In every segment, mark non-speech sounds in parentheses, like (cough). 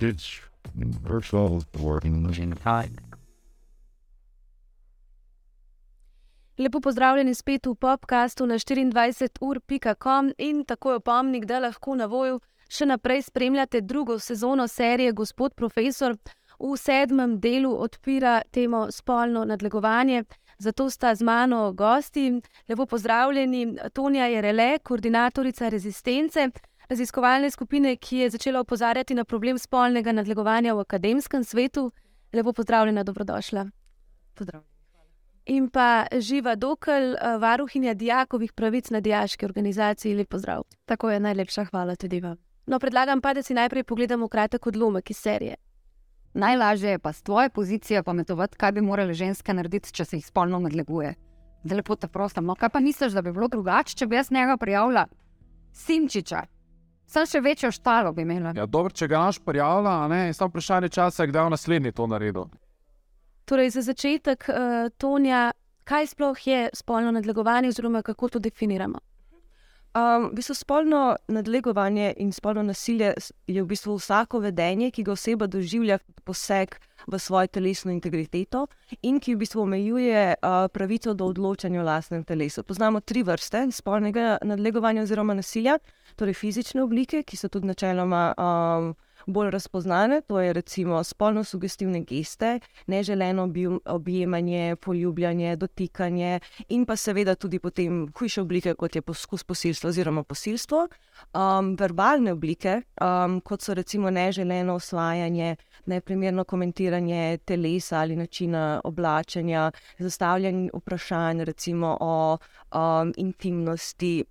it's virtual working in time. Lepo pozdravljeni spet v podkastu na 24ur.com in tako je opomnik, da lahko na voju še naprej spremljate drugo sezono serije Gospod Profesor. V sedmem delu odpira temo spolno nadlegovanje, zato sta z mano gosti. Lepo pozdravljeni, Tonja Jerele, koordinatorica rezistence, raziskovalne skupine, ki je začela opozarjati na problem spolnega nadlegovanja v akademskem svetu. Lepo pozdravljena, dobrodošla. Pozdravljen. In pa živa Dokl, varuhinja dijakovih pravic na dijaški organizaciji. Lep pozdrav. Tako je, najlepša hvala tudi vam. No, predlagam pa, da si najprej pogledamo kratek odlomek iz serije. Najlažje je pa z tvoje pozicije pametovati, kaj bi morale ženske narediti, če se jih spolno nadleguje. Zdaj lepo te prosim, no kaj pa misliš, da bi bilo drugače, če bi jaz njega prijavila? Simčiča. Sem še večjo štalo bi imela. Ja, dobro, če ga naš prijavlja, ne, je samo vprašanje časa, kdaj bo naslednji to naredil. Torej, za začetek, uh, Tonja, kaj sploh je spolno nadlegovanje, oziroma kako to definiramo? Um, v bistvu spolno nadlegovanje in spolno nasilje je v bistvu vsako vedenje, ki ga oseba doživlja kot poseg v svojo telesno integriteto in ki v bistvu omejuje uh, pravico do odločanja o lastnem telesu. Poznamo tri vrste spolnega nadlegovanja oziroma nasilja, torej fizične oblike, ki so tudi načeloma. Um, bolj razpoznane, to je recimo spolno sugestivne geste, neželeno objemanje, poljubljanje, dotikanje in pa seveda tudi potem hujše oblike, kot je poskus posilstva oziroma posilstvo. Um, verbalne oblike, um, kot so recimo neželeno osvajanje, neprimerno komentiranje telesa ali načina oblačenja, zastavljanje vprašanj recimo o um, intimnosti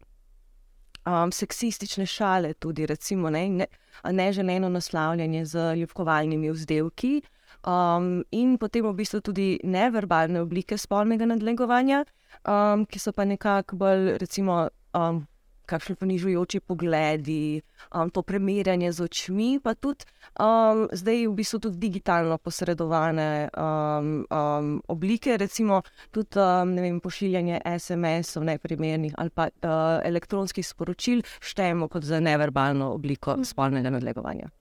um, seksistične šale, tudi recimo, ne, ne, neželeno naslavljanje z ljubkovalnimi vzdelki, um, in potem v bistvu tudi neverbalne oblike spolnega nadlegovanja, um, ki so pa nekako bolj, recimo, um, kakšni ponižujoči pogledi, um, to premirjanje z očmi, pa tudi um, zdaj v bistvu tudi digitalno posredovane um, um, oblike, recimo tudi um, vem, pošiljanje SMS-ov neprimernih ali pa uh, elektronskih sporočil, štejemo kot za neverbalno obliko mm. spolnega nadlegovanja.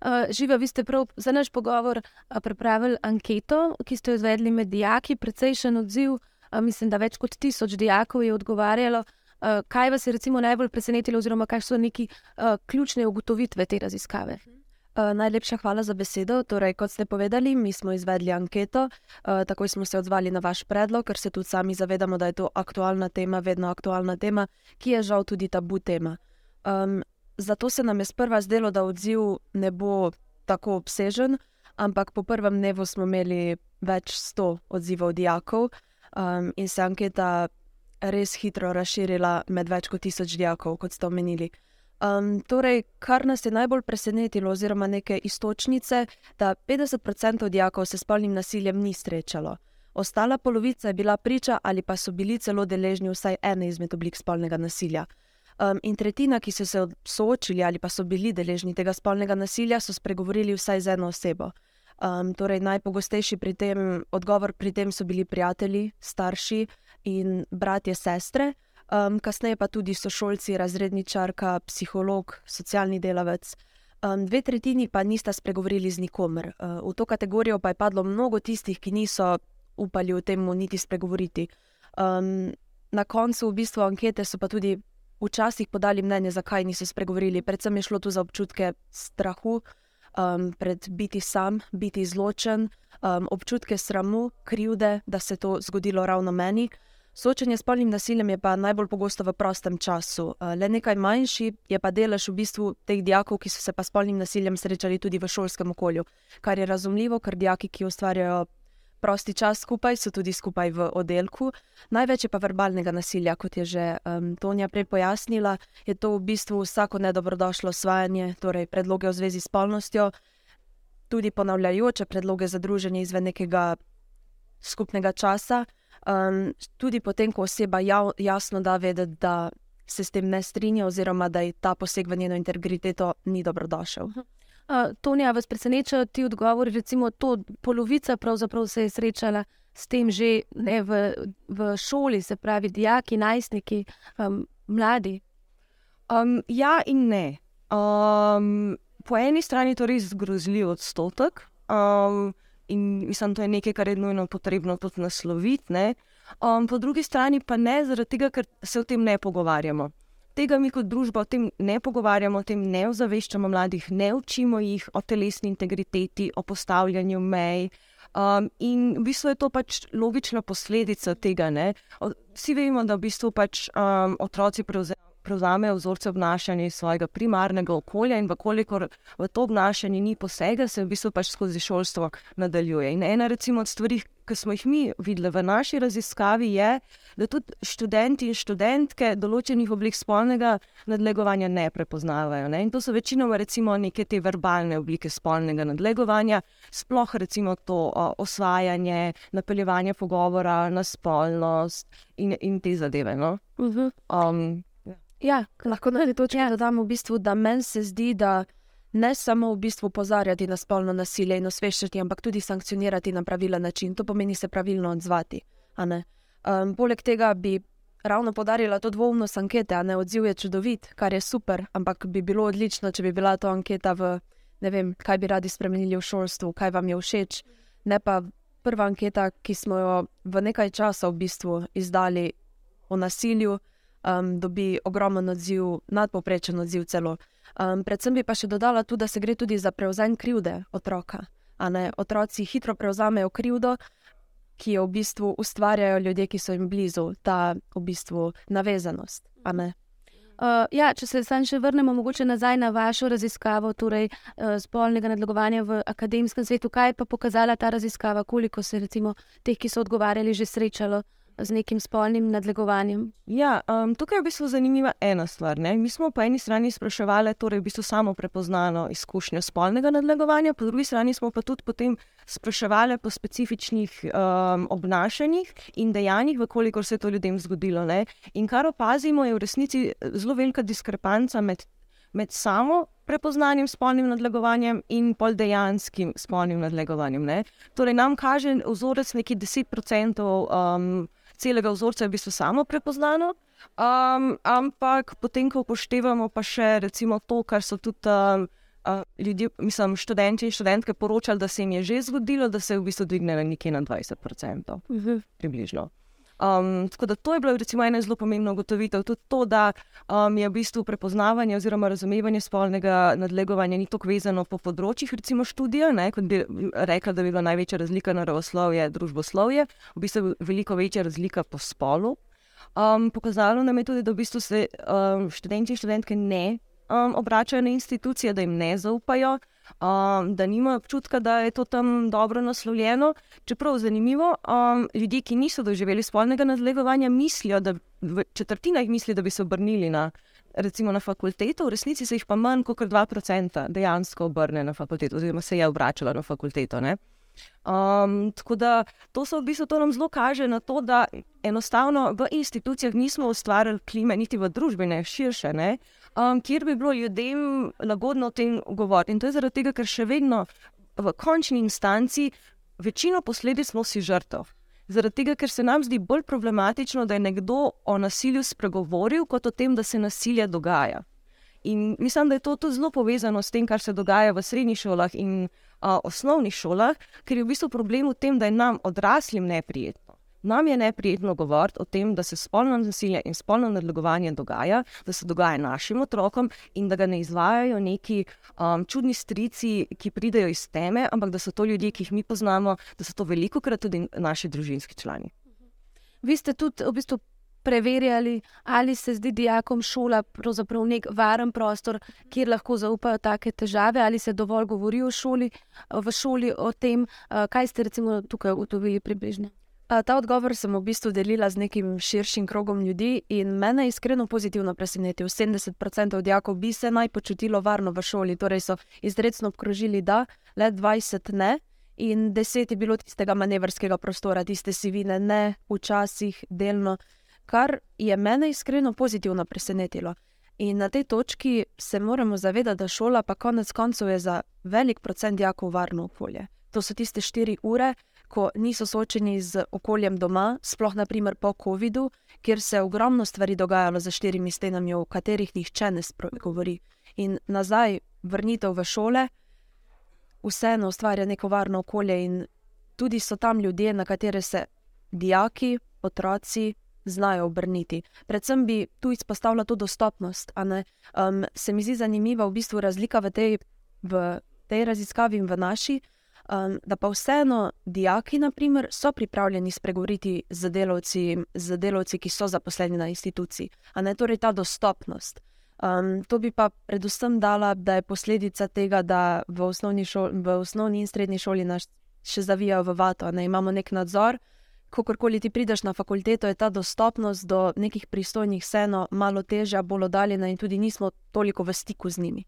Uh, živa, vi ste prav za naš pogovor uh, pripravili anketo, ki ste jo izvedli med dijaki, precejšen odziv. Uh, mislim, da več kot tisoč dijakov je odgovarjalo. Uh, kaj vas je najbolj presenetilo, oziroma kaj so neki uh, ključne ugotovitve te raziskave? Uh, najlepša hvala za besedo. Torej, kot ste povedali, mi smo izvedli anketo, uh, takoj smo se odzvali na vaš predlog, ker se tudi sami zavedamo, da je to aktualna tema, vedno aktualna tema, ki je žal tudi tabu tema. Um, zato se nam je sprva zdelo, da odziv ne bo tako obsežen, ampak po prvem dnevu smo imeli več sto odzivov dijakov um, in se anketa res hitro razširila med več kot tisoč dijakov, kot ste omenili. Um, torej, kar nas je najbolj presenetilo, oziroma neke istočnice, da 50% dijakov se spolnim nasiljem ni srečalo. Ostala polovica je bila priča ali pa so bili celo deležni vsaj ene izmed oblik spolnega nasilja. Um, in tretjina, ki so se soočili ali pa so bili deležni tega spolnega nasilja, so spregovorili vsaj z eno osebo. Um, torej, najpogostejši pri tem, odgovor pri tem so bili prijatelji, starši, in bratje, sestre, um, kasneje pa tudi sošolci, razredničarka, psiholog, socialni delavec. Um, dve tretjini pa nista spregovorili z nikomer. Uh, v to kategorijo pa je padlo mnogo tistih, ki niso upali o tem niti spregovoriti. Um, na koncu v bistvu ankete so pa tudi včasih podali mnenje, zakaj niso spregovorili. Predvsem je šlo tu za občutke strahu. Um, pred biti sam, biti izločen, um, občutke sramu, krivde, da se je to zgodilo ravno meni. Soočanje s spolnim nasiljem je pa najbolj pogosto v prostem času. Eh, le nekaj manjši je pa delež v bistvu teh dijakov, ki so se pa s spolnim nasiljem srečali tudi v šolskem okolju, kar je razumljivo, ker dijaki, ki ustvarjajo prosti čas skupaj, so tudi skupaj v oddelku. Največ je pa verbalnega nasilja, kot je že um, Tonja prej pojasnila, je to v bistvu vsako nedobrodošlo osvajanje, torej predloge v zvezi s spolnostjo, tudi ponavljajoče predloge za druženje izven nekega skupnega časa. Um, tudi potem, ko oseba jav, jasno da vedeti, da se s tem ne strinja, oziroma da je ta poseg v njeno integriteto ni dobrodošel. Uh, Tonija, vas preseneča ti odgovori? Recimo, to polovica pravzaprav se je srečala s tem že ne, v, v šoli, se pravi, dijaki, najstniki, um, mladi. Um, ja, in ne. Um, po eni strani je to res grozljiv odstotek. Um, In mislim, da je nekaj, kar je nujno potrebno tudi nasloviti. Um, po drugi strani pa ne, zaradi tega, ker se o tem ne pogovarjamo. Tega mi kot družba o tem ne pogovarjamo, o tem ne ozaveščamo mladih, ne učimo jih o telesni integriteti, o postavljanju mej. Um, in v bistvu je to pač logična posledica tega. Ne? Vsi vemo, da v bistvu pač um, otroci prevzemajo prevzame vzorce obnašanja iz svojega primarnega okolja, in vkolikor v to obnašanje ni posega, se v bistvu pač skozi šolstvo nadaljuje. In ena recimo, od stvari, ki smo jih mi videli v naši raziskavi, je, da tudi študenti in študentke določenih oblik spolnega nadlegovanja ne prepoznavajo. Ne? In to so večinoma recimo neke te verbalne oblike spolnega nadlegovanja, sploh recimo to o, osvajanje, napeljevanje pogovora na spolnost in, in te zadeve. No? Uh -huh. um, Ja, lahko na tej točki ja. dodam, v bistvu, da meni se zdi, da ne samo v bistvu opozarjati na spolno nasilje in osveščati, ampak tudi sankcionirati na pravilen način. To pomeni se pravilno odzvati. Um, poleg tega bi ravno podarila to dvomnost ankete, a ne odziv je čudovit, kar je super, ampak bi bilo odlično, če bi bila to anketa v ne vem, kaj bi radi spremenili v šolstvu, kaj vam je všeč. Ne pa prva anketa, ki smo jo v nekaj časa v bistvu izdali o nasilju um, dobi ogromen odziv, nadpoprečen odziv celo. Um, predvsem bi pa še dodala tudi, da se gre tudi za prevzem krivde otroka. Otroci hitro prevzamejo krivdo, ki jo v bistvu ustvarjajo ljudje, ki so jim blizu, ta v bistvu navezanost. Uh, ja, če se zdaj še vrnemo mogoče nazaj na vašo raziskavo, torej uh, spolnega nadlegovanja v akademskem svetu, kaj je pa pokazala ta raziskava, koliko se recimo teh, ki so odgovarjali, že srečalo z nekim spolnim nadlegovanjem? Ja, um, tukaj je v bistvu zanimiva ena stvar. Ne? Mi smo po eni strani spraševali, torej v bistvu samo prepoznano izkušnjo spolnega nadlegovanja, po drugi strani smo pa tudi potem spraševali po specifičnih um, obnašanjih in dejanjih, vkolikor se je to ljudem zgodilo. Ne? In kar opazimo, je v resnici zelo velika diskrepanca med. Med samo prepoznanjem spolnim nadlegovanjem in pol dejanskim spolnim nadlegovanjem. Ne? Torej, nam kaže vzorec nekaj 10% um, celega vzorca je v bistvu samo prepoznano. Um, ampak potem, ko upoštevamo pa še recimo to, kar so tudi um, uh, ljudje, mislim, študenti in študentke poročali, da se jim je že zgodilo, da se je v bistvu dvignilo nekje na 20%. Uh -huh. Približno. Um, tako da to je bilo recimo ena zelo pomembna ugotovitev. Tudi to, da um, je v bistvu prepoznavanje oziroma razumevanje spolnega nadlegovanja ni tako vezano po področjih, recimo študija, ne, kot bi rekla, da bi bila največja razlika na ravoslovje, družboslovje, v bistvu veliko večja razlika po spolu. Um, pokazalo nam je tudi, da v bistvu se um, študenti in študentke ne um, obračajo na institucije, da jim ne zaupajo um, da nimajo občutka, da je to tam dobro naslovljeno. Čeprav zanimivo, um, ljudje, ki niso doživeli spolnega nadlegovanja, mislijo, da četrtina jih misli, da bi se obrnili na. Recimo na fakulteto, v resnici se jih pa manj kot 2% dejansko obrne na fakulteto, oziroma se je obračala na fakulteto. Ne? Um, tako da to, v bistvu, to nam zelo kaže na to, da enostavno v institucijah nismo ustvarjali klime, niti v družbi, ne širše, ne, um, kjer bi bilo ljudem lagodno o tem govoriti. In to je zaradi tega, ker še vedno v končni instanci večino posledic nosi žrtev. Zaradi tega, ker se nam zdi bolj problematično, da je nekdo o nasilju spregovoril, kot o tem, da se nasilje dogaja. In mislim, da je to tudi zelo povezano s tem, kar se dogaja v srednjih šolah in uh, osnovnih šolah, ker je v bistvu problem v tem, da je nam odraslim neprijetno. Nam je neprijetno govoriti o tem, da se spolno nasilje in spolno nadlegovanje dogaja, da se dogaja našim otrokom in da ga ne izvajajo neki um, čudni strici, ki pridejo iz teme, ampak da so to ljudje, ki jih mi poznamo, da so to veliko krat tudi naši družinski člani. Vi ste tudi v bistvu preverjali, ali se zdi dijakom šola pravzaprav nek varen prostor, kjer lahko zaupajo take težave, ali se dovolj govori o šoli, v šoli o tem, kaj ste recimo tukaj ugotovili približno. Ta odgovor sem v bistvu delila z nekim širšim krogom ljudi in mene je iskreno pozitivno presenetil. 70% dijakov bi se naj počutilo varno v šoli, torej so izredno obkrožili, da le 20 ne. In deset je bilo tistega manevrskega prostora, tiste sivine, ne, včasih delno kar je mene iskreno pozitivno presenetilo. In na tej točki se moramo zavedati, da šola pa konec koncev je za velik procent dijakov varno okolje. To so tiste štiri ure, ko niso soočeni z okoljem doma, sploh naprimer po COVID-u, kjer se je ogromno stvari dogajalo za štirimi stenami, o katerih nihče ne govori. In nazaj vrnitev v šole, vseeno ustvarja neko varno okolje in tudi so tam ljudje, na katere se dijaki, otroci znajo obrniti. Predvsem bi tu izpostavila to dostopnost. Um, se mi zdi zanimiva v bistvu razlika v tej, v tej raziskavi in v naši. Um, da pa vseeno dijaki, naprimer, so pripravljeni spregovoriti z delavci, z delavci, ki so zaposleni na instituciji. Ne torej ta dostopnost. Um, to bi pa predvsem dala, da je posledica tega, da v osnovni, šol, v osnovni in srednji šoli nas še zavijajo v vato, da imamo nek nadzor. Kokorkoli ti prideš na fakulteto, je ta dostopnost do nekih pristojnih vseeno malo težja, bolj oddaljena in tudi nismo toliko v stiku z njimi.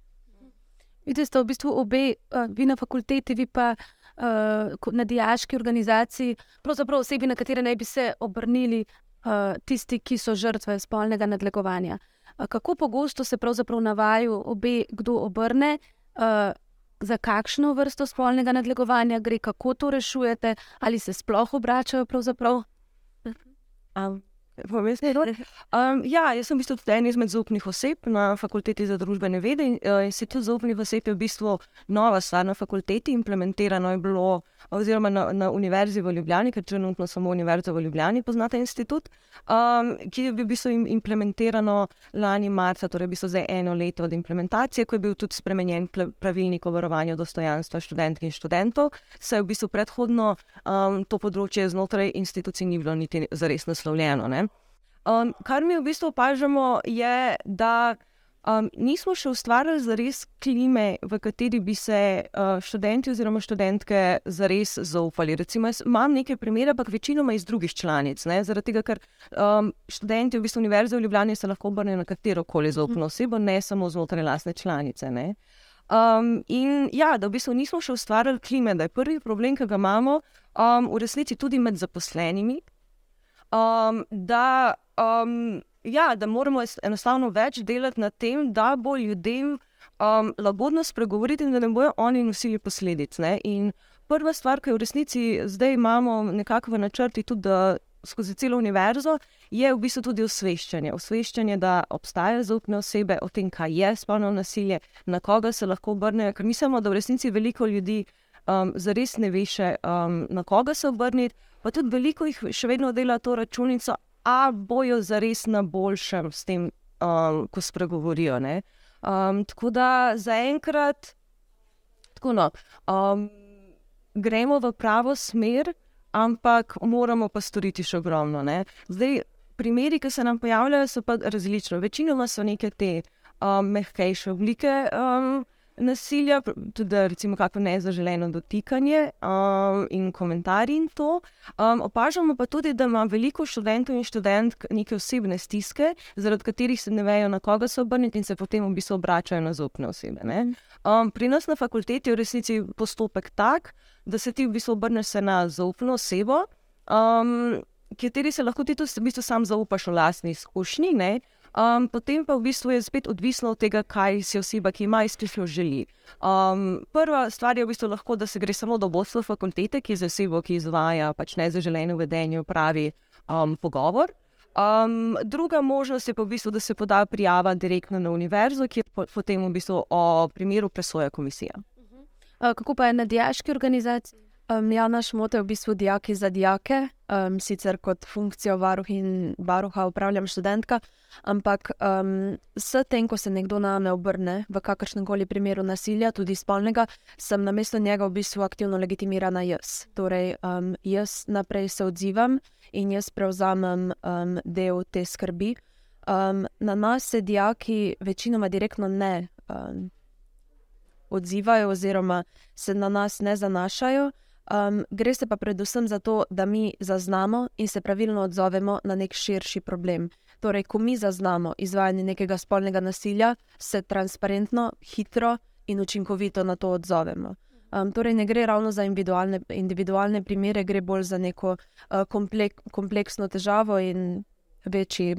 Vidite, ste v bistvu obe, uh, vi na fakulteti, vi pa uh, na diaški organizaciji, pravzaprav osebi, na katere naj bi se obrnili uh, tisti, ki so žrtve spolnega nadlegovanja. Kako pogosto se pravzaprav navajajo obe, kdo obrne, za kakšno vrsto spolnega nadlegovanja gre, kako to rešujete, ali se sploh obračajo? Um. Um, ja, jaz sem v bistvu tudi en izmed zaupnih oseb na fakulteti za družbene vede. In, uh, in se tudi zaupnih oseb je v bistvu nova stvar na fakulteti, implementirano je bilo, oziroma na, na Univerzi v Ljubljani, ker trenutno samo Univerza v Ljubljani poznate institut, um, ki je bil v bistvu implementirano lani marca, torej v bistvu zdaj eno leto od implementacije, ko je bil tudi spremenjen pravilnik o varovanju dostojanstva študentk in študentov. Se je v bistvu predhodno um, to področje znotraj institucij ni bilo niti zares naslovljeno. Ne? Um, kar mi v bistvu opažamo, je, da um, nismo še ustvarili zares klime, v kateri bi se uh, študenti oziroma študentke zares zaupali. Recimo, imam nekaj primerov, ampak večinoma iz drugih članic. Ne? Zaradi tega, ker um, študenti v bistvu Univerze v Ljubljani se lahko obrnejo na katero koli zaupno osebo, ne samo znotraj lastne članice. Um, in ja, da v bistvu nismo še ustvarili klime, da je prvi problem, ki ga imamo, um, v resnici tudi med zaposlenimi. Um, da um, ja, da moramo enostavno več delati na tem, da bo ljudem um, lagodno spregovoriti in da ne bojo oni nosili posledic. Ne? In prva stvar, ki jo v resnici zdaj imamo nekako v načrti, tudi skozi celo univerzo, je v bistvu tudi osveščanje. Osveščanje, da obstajajo zaupne osebe o tem, kaj je spolno nasilje, na koga se lahko obrnejo, ker mislimo, da v resnici veliko ljudi. Um, Zares ne veš, um, na koga se obrniti, pa tudi veliko jih še vedno dela to računico, a bojo zares na boljšem s tem, um, ko spregovorijo. Um, tako da zaenkrat no, um, gremo v pravo smer, ampak moramo pa storiti še ogromno. Ne? Zdaj, primeri, ki se nam pojavljajo, so pa različni. Večinoma so neke te um, mehkejše oblike. Um, nasilja, tudi recimo kako nezaželeno dotikanje um, in komentarji in to. Um, opažamo pa tudi, da ima veliko študentov in študentk neke osebne stiske, zaradi katerih se ne vejo, na koga se obrniti in se potem v bistvu obračajo na zopne osebe. Um, pri nas na fakulteti je v resnici postopek tak, da se ti v bistvu obrneš na zaupno osebo. Um, Kateri se lahko ti tudi v bistvu sam zaupaš v lastni izkušnji, Um, potem pa v bistvu je spet odvisno od tega, kaj si oseba, ki ima izkušnjo, želi. Um, prva stvar je v bistvu lahko, da se gre samo do vodstva fakultete, ki za osebo, ki izvaja pač nezaželeno vedenje, pravi um, pogovor. Um, druga možnost je pa v bistvu, da se poda prijava direktno na univerzo, ki je potem v bistvu o primeru presoja komisija. Kako pa je na diaški organizaciji? Um, ja, naš moto je v bistvu dijaki za dijake, um, sicer kot funkcijo varuh in varuha upravljam študentka, ampak um, s tem, ko se nekdo na me obrne v kakršnem koli primeru nasilja, tudi spolnega, sem na mesto njega v bistvu aktivno legitimirana jaz. Torej, um, jaz naprej se odzivam in jaz prevzamem um, del te skrbi. Um, na nas se dijaki večinoma direktno ne um, odzivajo, oziroma se na nas ne zanašajo. Um, gre se pa predvsem za to, da mi zaznamo in se pravilno odzovemo na nek širši problem. Torej, ko mi zaznamo izvajanje nekega spolnega nasilja, se transparentno, hitro in učinkovito na to odzovemo. Um, torej, ne gre ravno za individualne, individualne primere, gre bolj za neko uh, komplek, kompleksno težavo in večji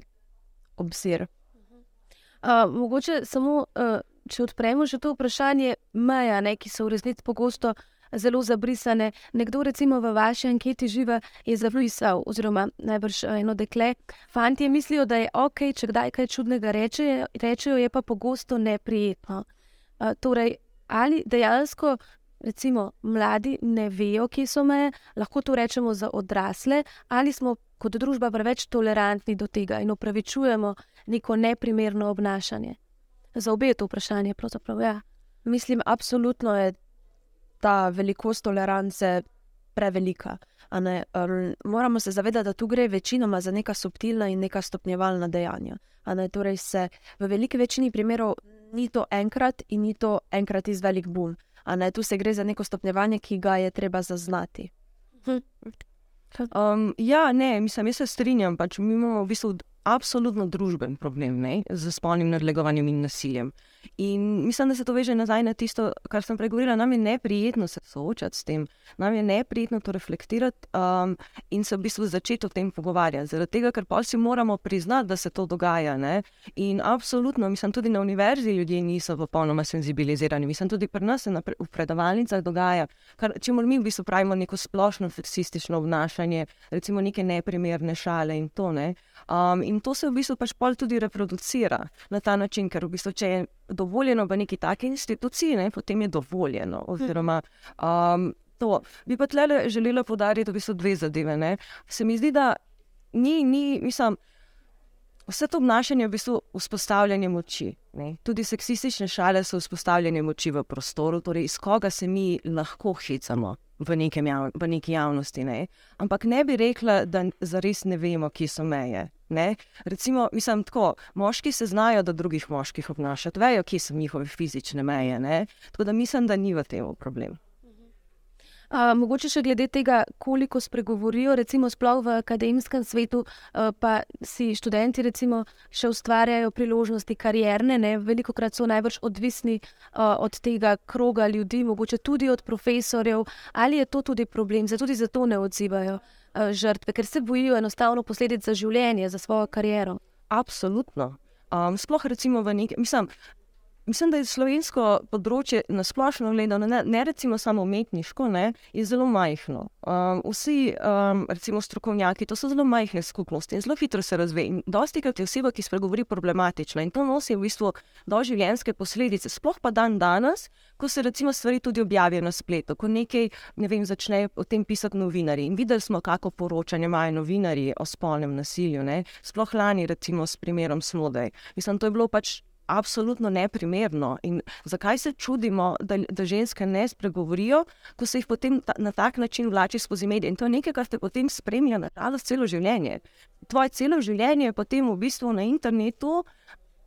obsir. Uh, mogoče samo, uh, če odpremo še to vprašanje meja, ne, ki so v resnici pogosto zelo zabrisane. Nekdo, recimo v vaši anketi živa, je zabrisal, oziroma najbrž eh, eno dekle. Fantje mislijo, da je ok, če kdaj kaj čudnega rečejo, rečejo je pa pogosto neprijetno. Uh, torej, ali dejansko. Recimo, mladi ne vejo, kje so meje, lahko to rečemo za odrasle, ali smo kot družba preveč tolerantni do tega in upravičujemo neko neprimerno obnašanje. Za obe je to vprašanje. Ja. Mislim, absolutno je ta velikost tolerance prevelika. Um, moramo se zavedati, da tu gre večinoma za neka subtilna in neka stopnjevalna dejanja. Torej se v veliki večini primerov ni to enkrat in ni to enkrat iz velik bum. Tu se gre za neko stopnjevanje, ki ga je treba zaznati. Um, ja, ne, mislim, jaz se strinjam. Pač mi imamo v bistvu absolutno družben problem ne, z spolnim nadlegovanjem in nasiljem. In mislim, da se to veže nazaj na tisto, kar sem pregovorila. Nam je neprijetno se soočati s tem, nam je neprijetno to reflektirati um, in se v bistvu začeti o tem pogovarjati. Zaradi tega, ker pa si moramo priznati, da se to dogaja. Ne? In absolutno, mislim, tudi na univerzi ljudje niso popolnoma senzibilizirani. Mislim, tudi pri nas se v predavalnicah dogaja, kar, če moramo mi v bistvu pravimo neko splošno seksistično obnašanje, recimo neke neprimerne šale in to. Ne? Um, in to se v bistvu pač pol tudi reproducira na ta način, ker v bistvu, če je dovoljeno v neki taki instituciji, ne, potem je dovoljeno. Oziroma, um, to. Bi pa tle želela podariti v bistvu dve zadeve. Ne. Se mi zdi, da ni, ni mislim. Vse to obnašanje je v bistvu vzpostavljanje moči. Ne? Tudi seksistične šale so vzpostavljanje moči v prostoru, torej iz koga se mi lahko hecamo v, jav, v neki javnosti. Ne? Ampak ne bi rekla, da zares ne vemo, kje so meje. Ne? Recimo, mislim, tako, moški se znajo, da drugih moških obnašajo, vejo, kje so njihove fizične meje. Ne? Tako da mislim, da ni v tem problem. Uh, mogoče še glede tega, koliko spregovorijo, recimo sploh v akademskem svetu, uh, pa si študenti recimo, še ustvarjajo priložnosti karierne, ne? veliko krat so najbrž odvisni uh, od tega kroga ljudi, mogoče tudi od profesorjev, ali je to tudi problem, zato tudi zato ne odzivajo uh, žrtve, ker se bojijo enostavno posledic za življenje, za svojo kariero. Absolutno. Um, sploh recimo v neki, mislim, Mislim, da je slovensko področje na splošno gledano, ne, ne recimo samo umetniško, ne, je zelo majhno. Um, vsi, um, recimo strokovnjaki, to so zelo majhne skupnosti in zelo hitro se razvijajo. Dosti krat je oseba, ki spregovori problematično in to nosi v bistvu doživljenjske posledice. Sploh pa dan danes, ko se recimo stvari tudi objavijo na spletu, ko nekaj ne vem, začnejo o tem pisati novinari. In videli smo, kako poročanje imajo novinari o spolnem nasilju. Ne. Sploh lani, recimo s primerom Smodej. Mislim, to je bilo pač absolutno neprimerno. In zakaj se čudimo, da, da ženske ne spregovorijo, ko se jih potem ta, na tak način vlači skozi medije. In to je nekaj, kar te potem spremlja na žalost celo življenje. Tvoje celo življenje je potem v bistvu na internetu.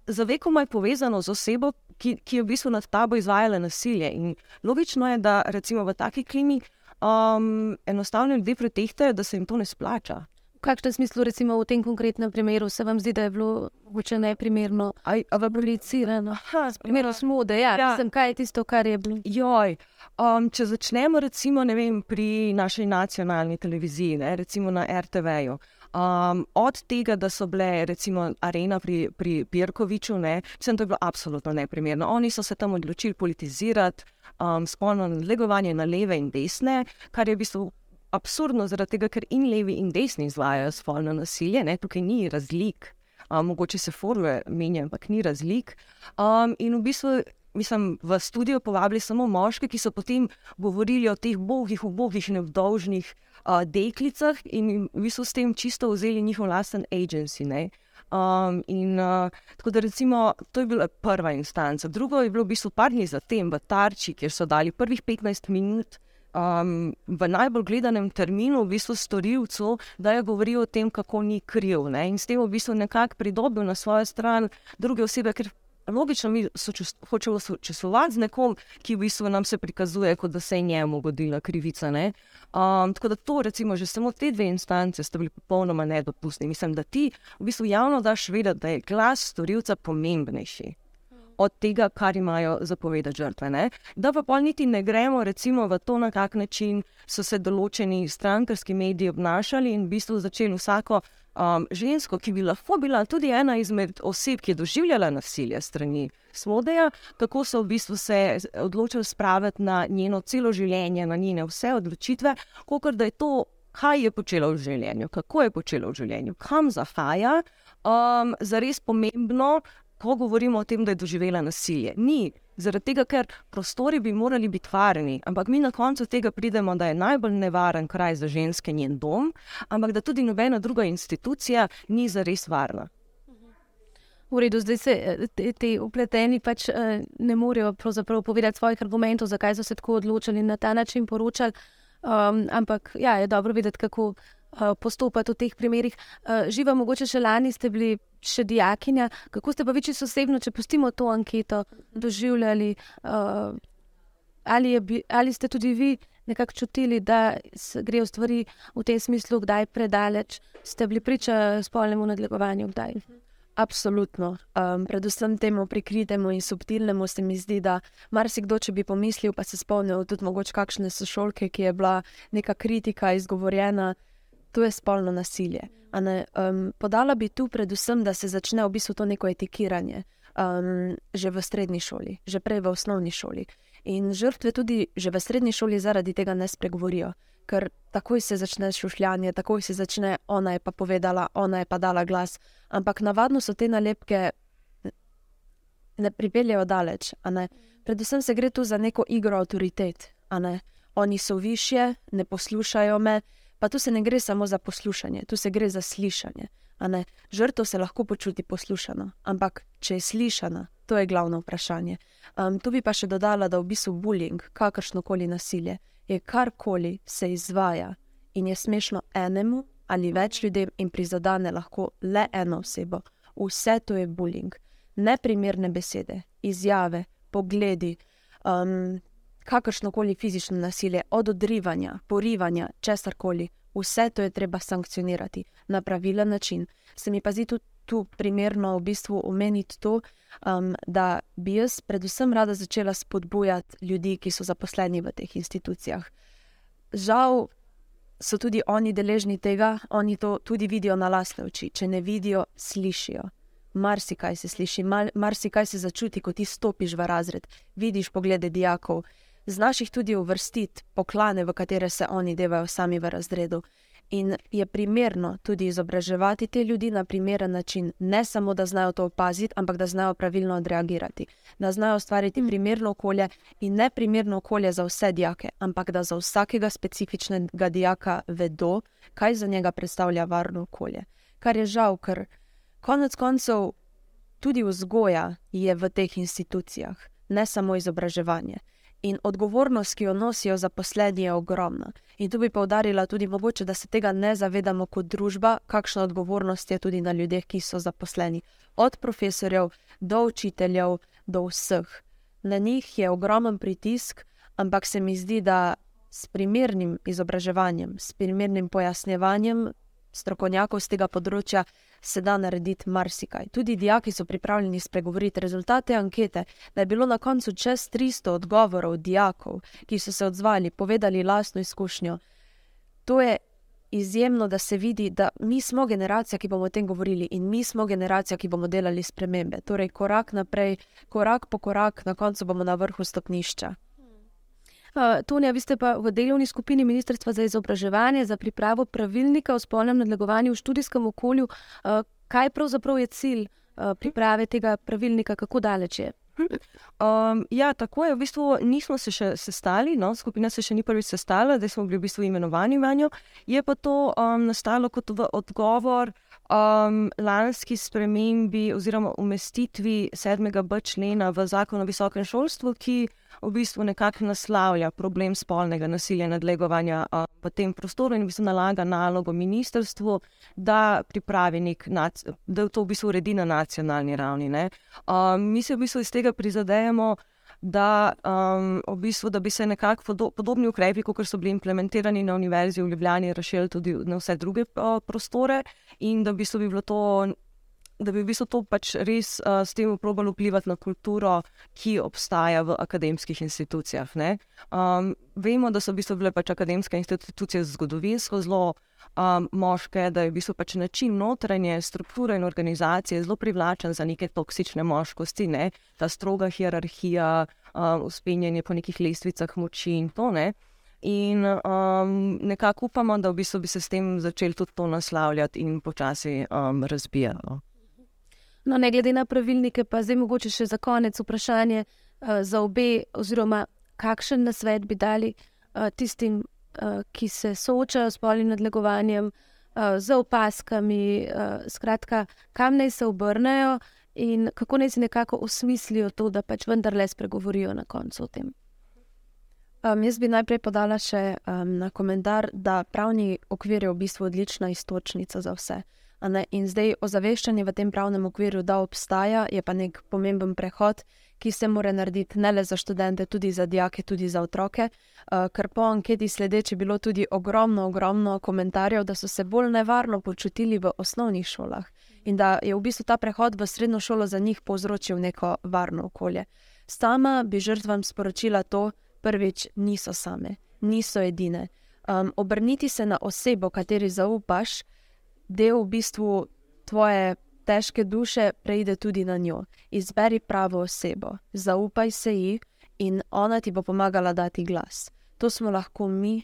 Za vekom je povezano z osebo, ki, ki je v bistvu nad tabo izvajala nasilje. In logično je, da recimo v taki klimi um, enostavno ljudje pretehtajo, da se jim to ne splača kakšnem smislu, recimo v tem konkretnem primeru, se vam zdi, da je bilo mogoče neprimerno ali ablicirano? Primer smo, da ja, ja. Sem, kaj je tisto, kar je bilo. Joj, um, če začnemo recimo vem, pri naši nacionalni televiziji, ne, recimo na RTV-ju. Um, od tega, da so bile recimo arena pri, pri Pirkoviču, ne, sem to bilo absolutno neprimerno. Oni so se tam odločili politizirati um, spolno nadlegovanje na leve in desne, kar je v bistvu absurdno, zaradi tega, ker in levi in desni izvajajo spolno nasilje, ne? tukaj ni razlik. Um, mogoče se formule menjajo, ampak ni razlik. Um, in v bistvu mislim, v studio povabili samo moške, ki so potem govorili o teh bogih, ubogih, nevdolžnih uh, deklicah in v bistvu s tem čisto vzeli njihov lasten agency. Ne? Um, in uh, tako da, recimo, to je bila prva instanca. Drugo je bilo v bistvu par dni zatem v Tarči, kjer so dali prvih 15 minut um, v najbolj gledanem terminu, v bistvu storilcu, da je govoril o tem, kako ni kriv. Ne? In s tem v bistvu nekako pridobil na svojo stran druge osebe, ker logično mi hočemo sočustvovati z nekom, ki v bistvu nam se prikazuje, kot da se je njemu godila krivica. Um, tako da to, recimo, že samo te dve instance sta bili popolnoma nedopustni. Mislim, da ti v bistvu javno daš vedeti, da je glas storilca pomembnejši od tega, kar imajo zapovedati žrtve. Ne? Da pa pol niti ne gremo recimo, v to, na kak način so se določeni strankarski mediji obnašali in v bistvu začeli vsako um, žensko, ki bi lahko bila tudi ena izmed oseb, ki je doživljala nasilje strani Svodeja, kako so v bistvu se odločili spraviti na njeno celo življenje, na njene vse odločitve, kot da je to. Kaj je počela v življenju, kako je počela v življenju, kam zahaja, um, za res pomembno, ko govorimo o tem, da je doživela nasilje. Ni Zaradi tega, ker prostori bi morali biti varni, ampak mi na koncu tega pridemo, da je najbolj nevaren kraj za ženske njen dom, ampak da tudi nobena druga institucija ni zares varna. V redu, zdaj se eh, te, te upleteni pač eh, ne morejo povedati svojih argumentov, zakaj so se tako odločili in na ta način poročali. Um, ampak ja, je dobro vedeti, kako postopati v teh primerih. Uh, živa, mogoče še lani ste bili še dijakinja. Kako ste pa vi čisto osebno, če pustimo to anketo, doživljali? Uh, ali, je, ali ste tudi vi nekako čutili, da grejo stvari v tem smislu, kdaj predaleč? Ste bili priča spolnemu nadlegovanju, kdaj? Absolutno. Um, predvsem temu prikritemu in subtilnemu se mi zdi, da marsikdo, če bi pomislil, pa se spomnil tudi mogoče kakšne sošolke, ki je bila neka kritika izgovorjena, to je spolno nasilje. Um, podala bi tu predvsem, da se začne v bistvu to neko etikiranje um, že v srednji šoli, že prej v osnovni šoli. In žrtve tudi že v srednji šoli zaradi tega ne spregovorijo, ker takoj se začne šušljanje, takoj se začne ona je pa povedala, ona je pa dala glas. Ampak navadno so te nalepke ne pripeljejo daleč. Ne? Predvsem se gre tu za neko igro avtoritet. Oni so više, ne poslušajo me. Pa tu se ne gre samo za poslušanje, tu se gre za slišanje. Žrtev se lahko počuti poslušano, ampak če je slišana, to je glavno vprašanje. Um, tu bi pa še dodala, da v bistvu bullying, kakršno koli nasilje, je karkoli se izvaja in je smešno enemu ali več ljudem in prizadene lahko le eno osebo. Vse to je bullying. Neprimerne besede, izjave, pogledi. Um, kakršno koli fizično nasilje, od odrivanja, porivanja, česar koli, vse to je treba sankcionirati na pravilen način. Se mi pa zdi tudi tu primerno v bistvu omeniti to, um, da bi jaz predvsem rada začela spodbujati ljudi, ki so zaposleni v teh institucijah. Žal so tudi oni deležni tega, oni to tudi vidijo na lastne oči. Če ne vidijo, slišijo. Marsikaj se sliši, marsikaj se začuti, ko ti stopiš v razred, vidiš poglede dijakov znaš jih tudi uvrstiti, poklane, v katere se oni devajo sami v razredu. In je primerno tudi izobraževati te ljudi na primeren način, ne samo da znajo to opaziti, ampak da znajo pravilno odreagirati, da znajo ustvariti mm. primerno okolje in ne primerno okolje za vse dijake, ampak da za vsakega specifičnega dijaka vedo, kaj za njega predstavlja varno okolje. Kar je žal, ker konec koncev tudi vzgoja je v teh institucijah, ne samo izobraževanje in odgovornost, ki jo nosijo zaposleni, je ogromna. In tu bi povdarila tudi mogoče, da se tega ne zavedamo kot družba, kakšna odgovornost je tudi na ljudeh, ki so zaposleni. Od profesorjev do učiteljev, do vseh. Na njih je ogromen pritisk, ampak se mi zdi, da s primernim izobraževanjem, s primernim pojasnjevanjem strokovnjakov z tega področja se da narediti marsikaj. Tudi dijaki so pripravljeni spregovoriti rezultate ankete, da je bilo na koncu čez 300 odgovorov dijakov, ki so se odzvali, povedali lastno izkušnjo. To je izjemno, da se vidi, da mi smo generacija, ki bomo o tem govorili in mi smo generacija, ki bomo delali spremembe. Torej, korak naprej, korak po korak, na koncu bomo na vrhu stopnišča. Uh, Tonja, vi ste pa v delovni skupini Ministrstva za izobraževanje za pripravo pravilnika o spolnem nadlegovanju v študijskem okolju. Uh, kaj pravzaprav je cilj uh, priprave tega pravilnika, kako daleč je? Um, ja, tako je. V bistvu nismo se še sestali, no, skupina se še ni prvič sestala, da smo bili v bistvu imenovani v njo. Je pa to um, nastalo kot odgovor lanski spremembi oziroma umestitvi 7b. člena v zakon o visokem šolstvu, ki v bistvu nekako naslavlja problem spolnega nasilja nadlegovanja uh, v tem prostoru in v bistvu nalaga nalogo ministrstvu, da pripravi nek, da to v bistvu uredi na nacionalni ravni. Um, mi se v bistvu iz tega prizadejamo da, um, v bistvu, da bi se nekako podo podobni ukrepi, kot so bili implementirani na Univerzi v Ljubljani, razširili tudi na vse druge uh, prostore, in da, v bistvu bi to, da bi v bistvu to pač res uh, s tem probalo vplivati na kulturo, ki obstaja v akademskih institucijah. Um, vemo, da so v bistvu bile pač akademske institucije zgodovinsko zelo um, moške, da je v bistvu pač način notranje strukture in organizacije zelo privlačen za neke toksične moškosti, ne? ta stroga hierarhija, um, uspenjanje po nekih lestvicah moči in to. Ne? In um, nekako upamo, da v bistvu bi se s tem začeli tudi to naslavljati in počasi um, razbijati. No. ne glede na pravilnike, pa zdaj mogoče še za konec vprašanje. uh, za obe, oziroma kakšen nasvet bi dali uh, tistim, uh, ki se soočajo s polnim nadlegovanjem, uh, z opaskami, uh, skratka, kam naj se obrnejo in kako naj si nekako osmislijo to, da pač vendarle spregovorijo na koncu o tem. Um, jaz bi najprej podala še um, na komentar, da pravni okvir je v bistvu odlična istočnica za vse. In zdaj ozaveščanje v tem pravnem okviru, da obstaja, je pa nek pomemben prehod, ki se mora narediti ne le za študente, tudi za dijake, tudi za otroke. Uh, ker po anketi sledeč je bilo tudi ogromno, ogromno komentarjev, da so se bolj nevarno počutili v osnovnih šolah in da je v bistvu ta prehod v srednjo šolo za njih povzročil neko varno okolje. Sama bi žrtvam sporočila to, prvič, niso same, niso edine. Um, obrniti se na osebo, kateri zaupaš, del v bistvu tvoje težke duše preide tudi na njo. Izberi pravo osebo, zaupaj se ji in ona ti bo pomagala dati glas. To smo lahko mi,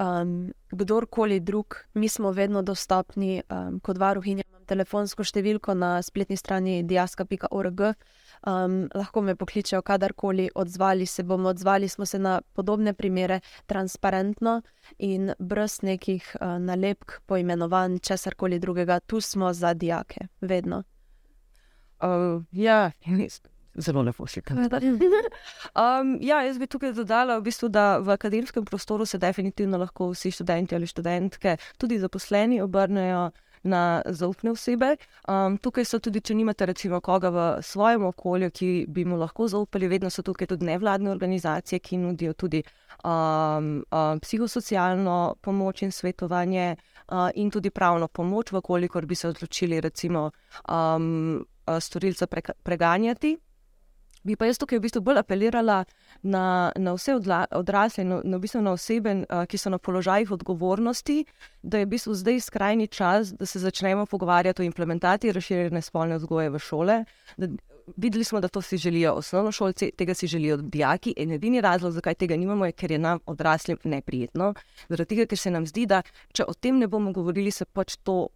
um, kdorkoli drug, mi smo vedno dostopni um, kot varuhinja. Imam telefonsko številko na spletni strani diaska.org. Um, lahko me pokličejo kadarkoli, odzvali se bomo, odzvali smo se na podobne primere, transparentno in brez nekih uh, nalepk, poimenovanj, česar koli drugega. Tu smo za dijake, vedno. Uh, ja, zelo lepo si tam. um, (laughs) ja, jaz bi tukaj dodala, v bistvu, da v akademskem prostoru se definitivno lahko vsi študenti ali študentke, tudi zaposleni, obrnejo na zaupne osebe. Um, tukaj so tudi, če nimate recimo koga v svojem okolju, ki bi mu lahko zaupali, vedno so tukaj tudi nevladne organizacije, ki nudijo tudi um, um, psihosocialno pomoč in svetovanje, uh, in tudi pravno pomoč, vkolikor bi se odločili recimo um, storilca pre preganjati. Bi pa jaz tukaj v bistvu bolj apelirala na, na vse odla, odrasle, na, na, v bistvu na osebe, ki so na položajih odgovornosti, da je v bistvu zdaj skrajni čas, da se začnemo pogovarjati o implementaciji razširjene spolne vzgoje v šole. Da, videli smo, da to si želijo osnovnošolci, tega si želijo dijaki, in edini razlog, zakaj tega nimamo, je, ker je nam odraslim neprijetno. Zaradi tega, ker se nam zdi, da če o tem ne bomo govorili, se pač to,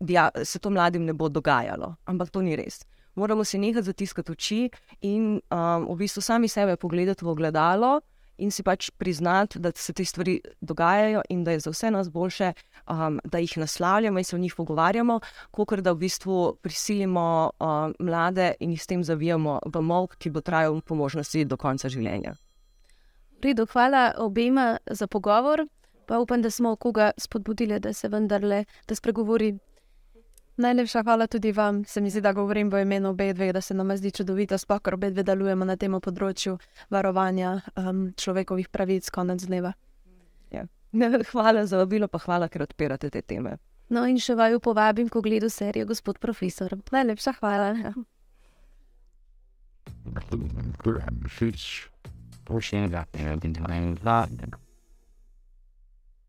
dija, se to mladim ne bo dogajalo. Ampak to ni res moramo si nekaj zatiskati oči in um, v bistvu sami sebe pogledati v ogledalo in si pač priznati, da se te stvari dogajajo in da je za vse nas boljše, um, da jih naslavljamo in se o njih pogovarjamo, kot da v bistvu prisilimo um, mlade in jih s tem zavijamo v molk, ki bo trajal po možnosti do konca življenja. Prido, hvala obema za pogovor. Pa upam, da smo koga spodbudili, da se vendarle, da spregovori Najlepša hvala tudi vam. Se mi zdi, da govorim v imenu obeh dveh, da se nam zdi čudovito, sploh ker obe dve delujemo na tem področju varovanja um, človekovih pravic konec dneva. Ja. Hvala za vabilo, pa hvala, ker odpirate te teme. No, in še vaju povabim, ko gledam serijo, gospod profesor. Najlepša hvala. Ja. Push it up and then